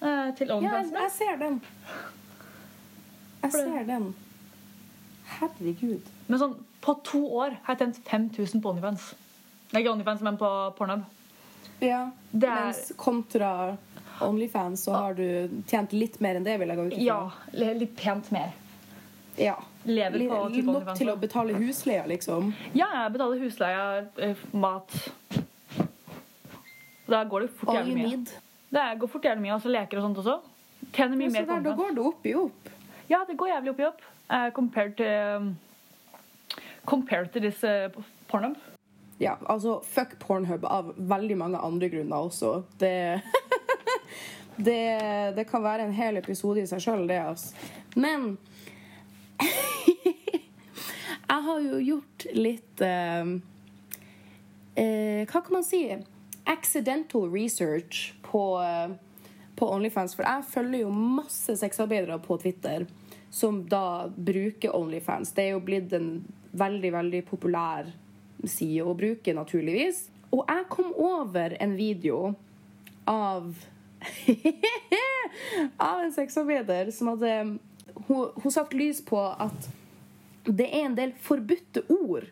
Eh, til Ja, jeg ser den. Jeg ser den. Herregud. Men sånn, på to år har jeg tjent 5000 på OnlyFans. Ikke OnlyFans, men på Pornhub. Ja, er- Mens kontra Onlyfans så har du tjent litt mer enn det, vil jeg gå ut ifra. Ja, litt pent mer. ja. Lever på type Nok til å betale husleia, liksom. Ja, jeg betaler husleie, eh, mat. Da går det fort jævlig mye. need. Det går fort jævlig mye, altså leker og sånt også. Tjener mye mer så da går det opp i opp. Ja, det går jævlig opp i opp. Uh, compared til um, Compared til disse Pornhub. Ja, altså fuck Pornhub av veldig mange andre grunner også. Det Det, det kan være en hel episode i seg sjøl, det, altså. Men Jeg har jo gjort litt eh, eh, Hva kan man si? Accidental research på, eh, på Onlyfans. For jeg følger jo masse sexarbeidere på Twitter som da bruker Onlyfans. Det er jo blitt en veldig, veldig populær side å bruke, naturligvis. Og jeg kom over en video av av en sexarbeider som hadde hun, hun satte lys på at det er en del forbudte ord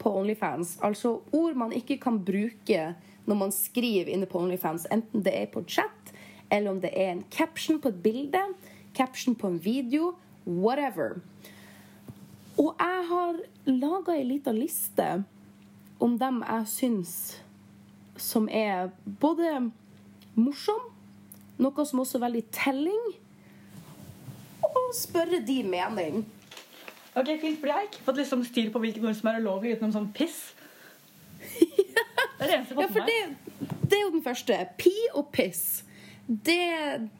på Onlyfans. Altså ord man ikke kan bruke når man skriver inne på Onlyfans. Enten det er på chat, eller om det er en caption på et bilde, caption på en video, whatever. Og jeg har laga ei lita liste om dem jeg syns som er både morsom, noe som også er veldig telling, og spørre de mening. Ok, fint, for Jeg har ikke fått liksom styr på hvilke ord som er ulovlig utenom sånn piss. Det er det eneste jeg Ja, har fått for med meg. det, det er jo den første. Pi og piss. Det,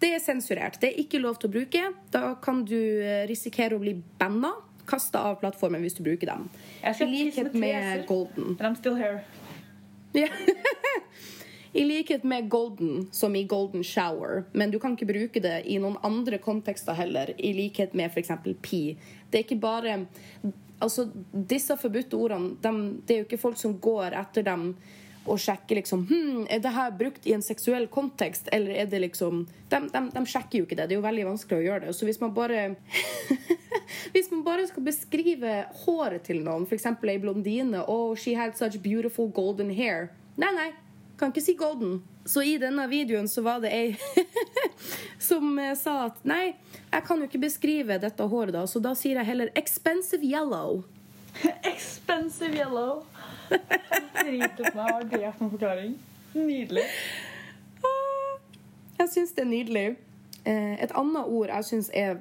det er sensurert. Det er ikke lov til å bruke. Da kan du eh, risikere å bli banna. Kasta av plattformen hvis du bruker dem. I likhet med. Golden. And I'm still here. Yeah. I likhet med Golden, som i Golden Shower. Men du kan ikke bruke det i noen andre kontekster heller, i likhet med f.eks. pi. Det er ikke bare Altså, disse forbudte ordene, de, det er jo ikke folk som går etter dem og sjekker liksom hm, Er det her brukt i en seksuell kontekst, eller er det liksom de, de, de sjekker jo ikke det. Det er jo veldig vanskelig å gjøre det. Så hvis man bare Hvis man bare skal beskrive håret til noen, f.eks. ei blondine Oh, she had such beautiful golden hair. Nei, nei. Kan ikke si golden. Så i denne videoen så var det ei som eh, sa at nei, jeg kan jo ikke beskrive dette håret, da, så da sier jeg heller expensive yellow. Expensive yellow. Driter meg. Hva er det for en forklaring? Nydelig. Jeg syns det er nydelig. Eh, Et annet ord jeg syns er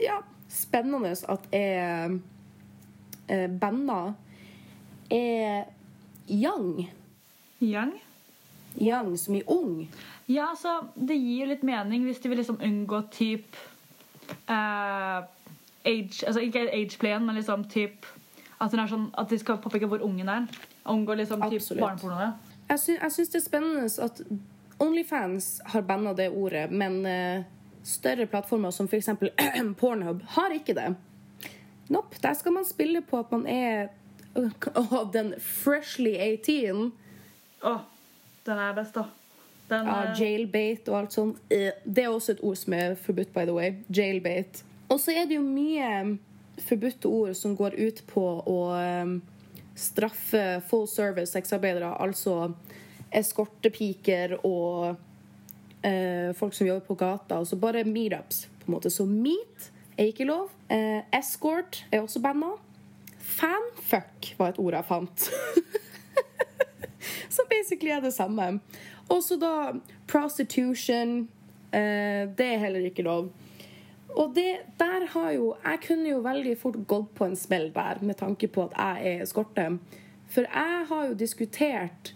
ja, spennende at er eh, er young. Young? Young som i ung. Ja, altså, det gir litt mening hvis de vil liksom unngå typ uh, age, altså Ikke age-playen, men liksom typ at, sånn, at de skal påpeke hvor ungen er. Unngå liksom barnepornoene. Jeg, sy jeg syns det er spennende at Onlyfans har banna det ordet, men uh, større plattformer som f.eks. Pornhub har ikke det. Nope, der skal man spille på at man er uh, den freshly 18. Å, den er best, da. Den, Ja, eh, jailbait og alt sånt. Eh, Det er også et ord som er forbudt, by the way. Jailbait. Og så er det jo mye forbudte ord som går ut på å eh, straffe full service sexarbeidere, altså eskortepiker og eh, folk som jobber på gata. Altså bare meetups, på en måte. Så meet er ikke lov. Eh, escort er også banna. Fanfuck var et ord jeg fant. Som basically er det samme. Og så da prostitution. Eh, det er heller ikke lov. Og det, der har jo Jeg kunne jo veldig fort gått på en smell der med tanke på at jeg er eskorte. For jeg har jo diskutert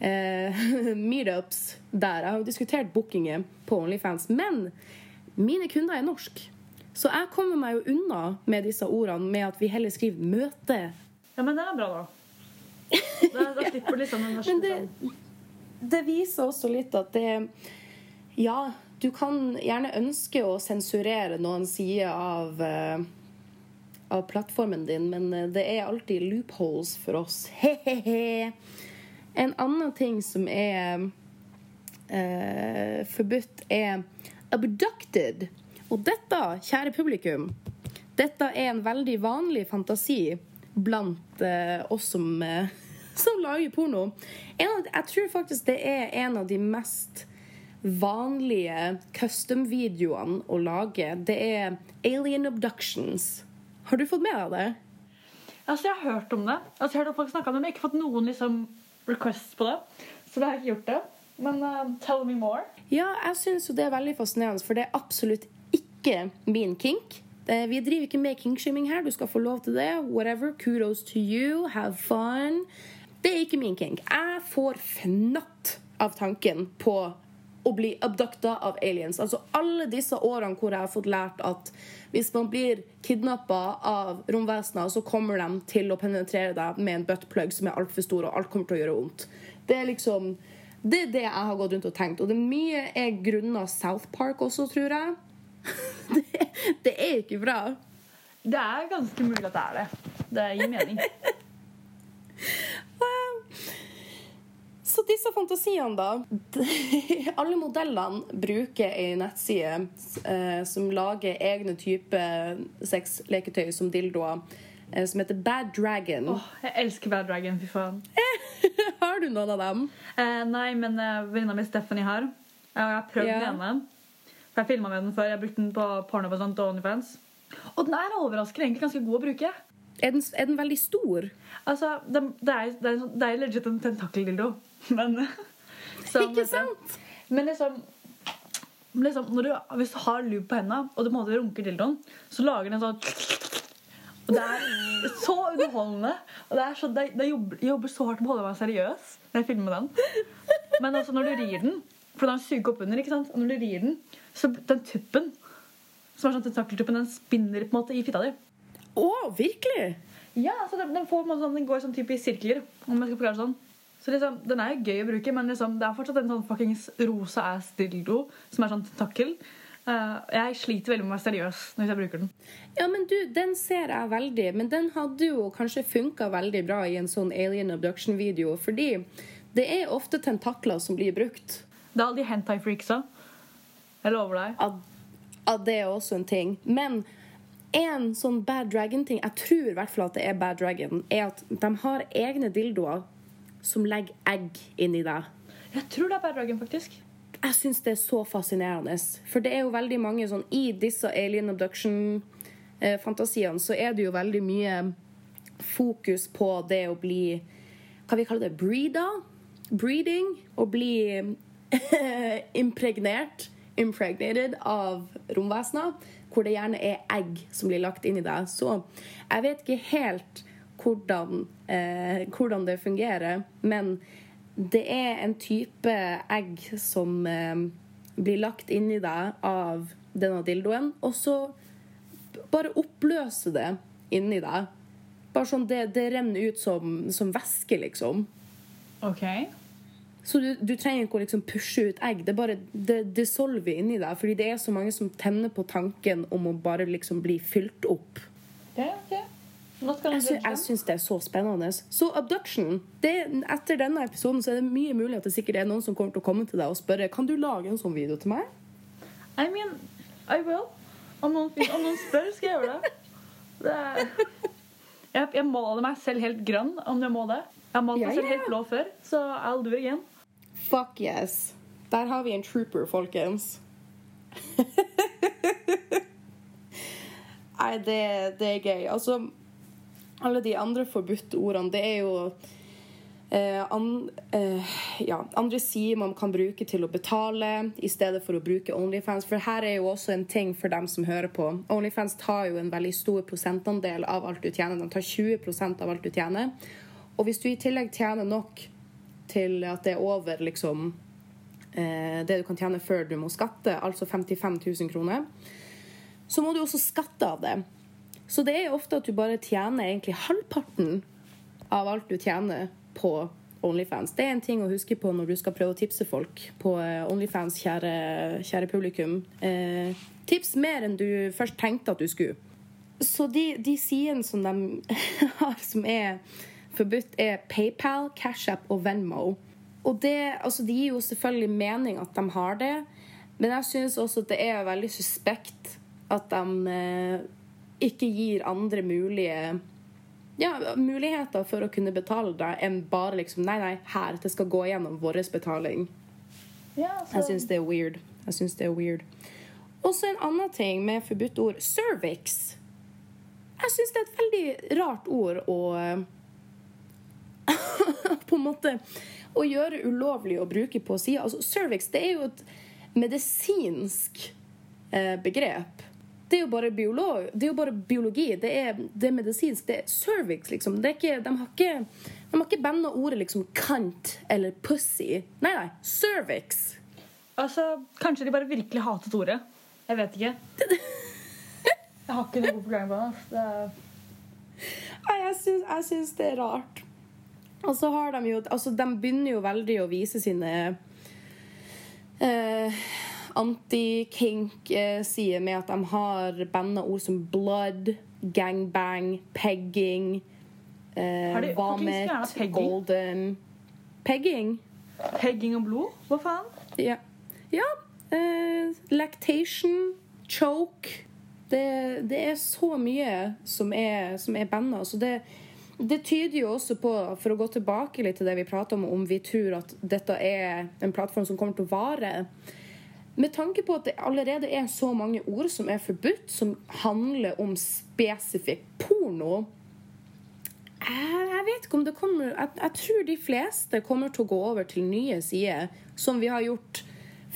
eh, meetups der. Jeg har jo diskutert bookinger på Onlyfans. Men mine kunder er norsk. Så jeg kommer meg jo unna med disse ordene med at vi heller skriver 'møte'. Ja, men det er bra, da. Da, da slipper du liksom den verste Men det, det viser også litt at det Ja, du kan gjerne ønske å sensurere noen sider av eh, av plattformen din, men eh, det er alltid loopholes for oss. He-he-he. En annen ting som er eh, forbudt, er abducted. Og dette, kjære publikum, dette er en veldig vanlig fantasi blant eh, oss som, eh, som lager porno. Av, jeg tror faktisk det er en av de mest vanlige custom-videoene å lage. Det er alien abductions. Har du fått med deg det? Altså, jeg har hørt om det. Altså, jeg har hørt om folk snakket om det, men jeg har ikke fått noen liksom, requests på det. Så da har jeg ikke gjort det. Men uh, tell me more. Ja, jeg syns jo det er veldig fascinerende, for det er absolutt ikke min kink. Det- Vi driver ikke med kinkshaming her. Du skal få lov til det. Whatever. Kudos to you. Have fun. Det er ikke min kink. Jeg får fnatt av tanken på å bli abducta av aliens. Altså alle disse årene hvor jeg har fått lært at hvis man blir kidnappa av romvesener, så kommer de til å penetrere deg med en buttplug som er altfor stor, og alt kommer til å gjøre vondt. Det er liksom det er det jeg har gått rundt og tenkt. Og det er mye er grunna South Park også, tror jeg. Det, det er ikke bra. Det er ganske mulig at det er det. Det gir mening. Så disse fantasiene, da. Alle modellene bruker ei nettside eh, som lager egne typer sexleketøy som dildoer, eh, som heter Bad Dragon. Åh, jeg elsker Bad Dragon. Fy faen. Har du noen av dem? Eh, nei, men eh, venninna mi Stephanie har. Og jeg har prøvd yeah. den ene. For Jeg filma med den før. Jeg brukte den på porno og sånt og OnlyFans. Og den er overraskende egentlig ganske god å bruke. Er den, er den veldig stor? Altså, det, det, er, det, er, sånn- det er legit en tentakeldildo. Men som- Ikke sant? Men liksom, liksom du, Hvis du har lube på hendene, og du på en måte runker dildoen, så lager den sånn Og det er så underholdende. Og det er så, det, det jobber, jeg jobber så hardt med å holde meg seriøs når jeg filmer den. Men også når du rir den, for den suger opp under, ikke sant? Og når du rir den, så den tuppen som er sånn tentakeltuppen, den spinner på en måte i fitta di. Å, virkelig? Ja, så den, den, får, en sånn, den går sånn type i sirkler. Om jeg skal forklare det sånn. Så liksom, Den er jo gøy å bruke, men liksom, det er fortsatt en sånn fuckings rosa ass dildo som er sånn tentakkel. Uh, jeg sliter veldig med å være seriøs når jeg bruker den. Ja, men du, den ser jeg veldig. Men den hadde jo kanskje funka veldig bra i en sånn alien abduction-video, fordi det er ofte tentakler som blir brukt. Det er alle de hentai freaksa. Jeg lover deg. At, at det er også en ting. Men en sånn Bad Dragon-ting, jeg tror i hvert fall at det er Bad Dragon, er at de har egne dildoer som legger egg inni deg. Jeg tror det er Dragon, faktisk. Jeg syns det er så fascinerende. For det er jo veldig mange sånn I disse alien abduction-fantasiene så er det jo veldig mye fokus på det å bli Hva vi kaller det? Breeda? Breeding? Å bli impregnert. Impregnated av romvesener. Hvor det gjerne er egg som blir lagt inn i deg. Så jeg vet ikke helt hvordan, eh, hvordan det fungerer, men det er en type egg som eh, blir lagt inni deg av denne dildoen, og så bare oppløse det inni deg. Bare sånn det, det renner ut som, som væske, liksom. Ok. Så du, du trenger ikke å liksom pushe ut egg. Det bare det dissolver inni deg. Fordi det er så mange som tenner på tanken om å bare liksom bli fylt opp. Det, ok. Jeg, sy jeg syns det er så spennende. Så abduction det, Etter denne episoden så er det mye mulig at det sikkert er noen som kommer til å komme til deg og spørre Kan du lage en sånn video til meg. I mean, I will. Om noen, om noen spør, skal jeg gjøre det. det er... jeg, jeg maler meg selv helt grønn, om jeg må det. Jeg har malt meg selv helt blå før, så I'll do it again. Fuck yes. Der har vi en trooper, folkens. Nei, det, det er gøy. Altså, alle de andre forbudte ordene, det er jo eh, an, eh, ja, andre sider man kan bruke til å betale i stedet for å bruke Onlyfans. For her er jo også en ting for dem som hører på. Onlyfans tar jo en veldig stor prosentandel av alt du tjener. De tar 20% av alt du tjener. Og hvis du i tillegg tjener nok til at det er over liksom eh, det du kan tjene før du må skatte, altså 55 000 kroner, så må du også skatte av det. Så det er ofte at du bare tjener egentlig halvparten av alt du tjener på Onlyfans. Det er en ting å huske på når du skal prøve å tipse folk på eh, Onlyfans, kjære, kjære publikum. Eh, tips mer enn du først tenkte at du skulle. Så de, de sidene som de har som er forbudt, er PayPal, CashApp og Venmo. Og det, altså, det gir jo selvfølgelig mening at de har det, men jeg syns også at det er veldig suspekt at de eh, ikke gir andre mulige ja, muligheter for å kunne betale deg enn bare liksom Nei, nei, her. Det skal gå gjennom vår betaling. Ja, så... Jeg syns det er weird. Jeg syns det er weird. Også en annen ting med forbudt ord cervix. Jeg syns det er et veldig rart ord å På en måte å gjøre ulovlig å bruke på sida. Altså, cervix det er jo et medisinsk eh, begrep. Det er jo bare, biolog, det er jo bare biologi. Det er, det er medisinsk. Det er cervix, liksom. Det er ikke, de har ikke, de har ikke banna ordet liksom kant eller pussy. Nei, nei. Cervix. Altså, kanskje de bare virkelig hatet ordet. Jeg vet ikke. Jeg har ikke noe god forklaring på det. Nei, jeg syns, jeg syns det er rart. Og så har de jo Altså, de begynner jo veldig å vise sine eh, anti-kink-sider med at de har banda ord som blood, gangbang, pegging, eh, vomit, pegging? golden Pegging? Pegging og blod? Hva faen? Ja. ja eh, lactation, choke det, det, er så mye som er, som er banda. Så det, det, tyder jo også på, for å gå tilbake litt til det vi prater om, om vi tror at dette er en plattform som kommer til å vare Med tanke på at det allerede er så mange ord som er forbudt, som handler om spesifikk porno jeg vet ikke om det kommer jeg, jeg, tror de fleste kommer til å gå over til nye sider, som vi har gjort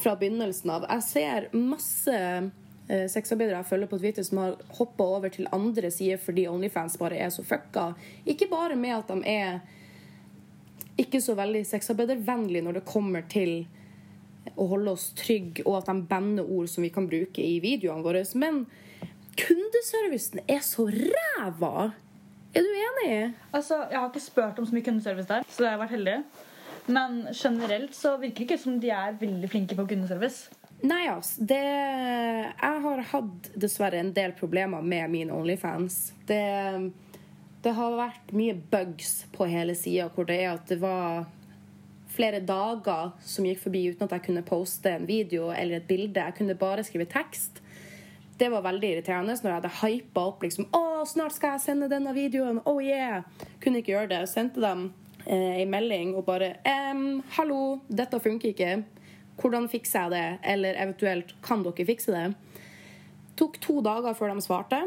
fra begynnelsen av. Jeg ser masse eh, sexarbeidere jeg følger på Twitter som har hoppa over til andre sider fordi Onlyfans bare er så fucka. Ikke bare med at de er ikke så veldig sexarbeidervennlige når det kommer til å holde oss trygge, og at de banner ord som vi kan bruke i videoene våre, men kundeservicen er så ræva! Er du enig? Altså, Jeg har ikke spurt om så mye kundeservice der, så det har vært heldig. Men generelt så virker det ikke som de er veldig flinke på kundeservice. Nei, altså. Det, jeg har hatt dessverre en del problemer med mine Onlyfans. Det, det har vært mye bugs på hele sida, hvor det er at det var flere dager som gikk forbi uten at jeg kunne poste en video eller et bilde. Jeg kunne bare skrive tekst det var veldig irriterende når jeg hadde hypa opp liksom, å, snart skal jeg sende denne videoen. Oh yeah. Kunne ikke gjøre det. Sendte dem eh, en melding og bare Hallo, dette funker ikke. Hvordan fikser jeg det? Eller eventuelt, kan dere fikse det? Tok to dager før de svarte.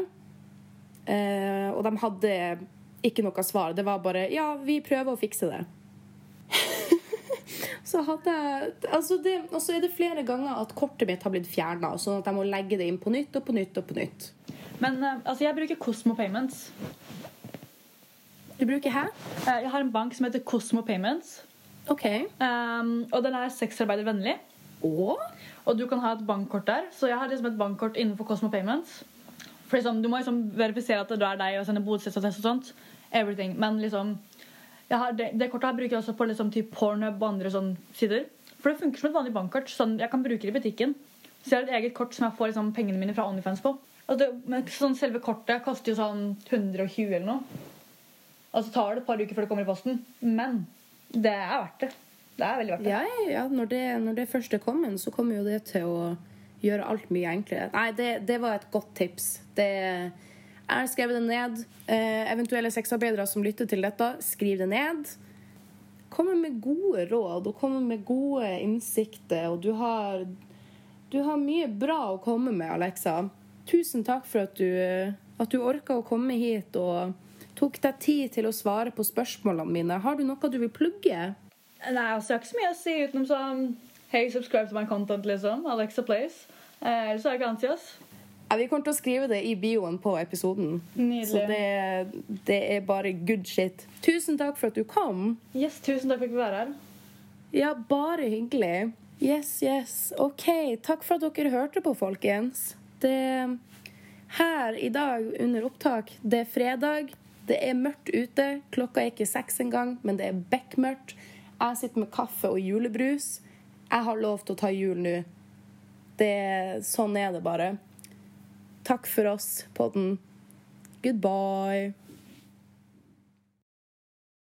Eh, og de hadde ikke noe svar. Det var bare Ja, vi prøver å fikse det så hadde altså det, Og så er det flere ganger at kortet mitt har blitt fjerna, sånn at jeg må legge det inn på nytt og på nytt og på nytt. Men uh, altså, jeg bruker Cosmo Payments. Du bruker hæ? Uh, jeg har en bank som heter Cosmo Payments. Ok. Um, og den er sexarbeidervennlig. Og? og du kan ha et bankkort der. Så jeg har liksom et bankkort innenfor Cosmo Payments. For liksom, Du må liksom verifisere at du er deg og sende bostedsattest og sånt. Everything. Men liksom har, det, det, kortet her bruker jeg også på liksom, Pornhub og andre sånne sider. For det funker som et vanlig bankkort. Sånn, jeg kan bruke det i butikken. Så jeg har et eget kort som jeg får liksom, pengene mine fra Onlyfans på. Det, men, sånn, selve kortet koster jo sånn 120 eller noe. Og så tar det et par uker før det kommer i posten. Men det er verdt det. Det er veldig verdt det. Ja, ja når, det når det først er kommet, så kommer jo det til å gjøre alt mye enklere. Nei, det, det var et godt tips. Det jeg har det ned. Eh, eventuelle sexarbeidere som lytter til dette, skriv det ned. Kom med gode råd og kom med gode innsikter. Og du har, du har mye bra å komme med, Alexa. Tusen takk for at du, at du orka å komme hit og tok deg tid til å svare på spørsmålene mine. Har du noe du vil plugge? Nei, altså, jeg har ikke så mye å si utenom sånn Hey, subscribe to my content, liksom. Alexa Place. Eh, ellers er jeg ikke si. Ja, vi kommer til å skrive det i bioen på episoden. Nydelig. Så det, det, er bare good shit. Tusen takk for at du kom. Yes, tusen takk for at du fikk være her. Ja, bare hyggelig. Yes, yes. OK. Takk for at dere hørte på, folkens. Det Her i dag under opptak, det er fredag. Det er mørkt ute. Klokka er ikke seks engang, men det er bekmørkt. Jeg sitter med kaffe og julebrus. Jeg har lov til å ta jul nå. Sånn er det bare. Takk for oss, podden. Goodbye.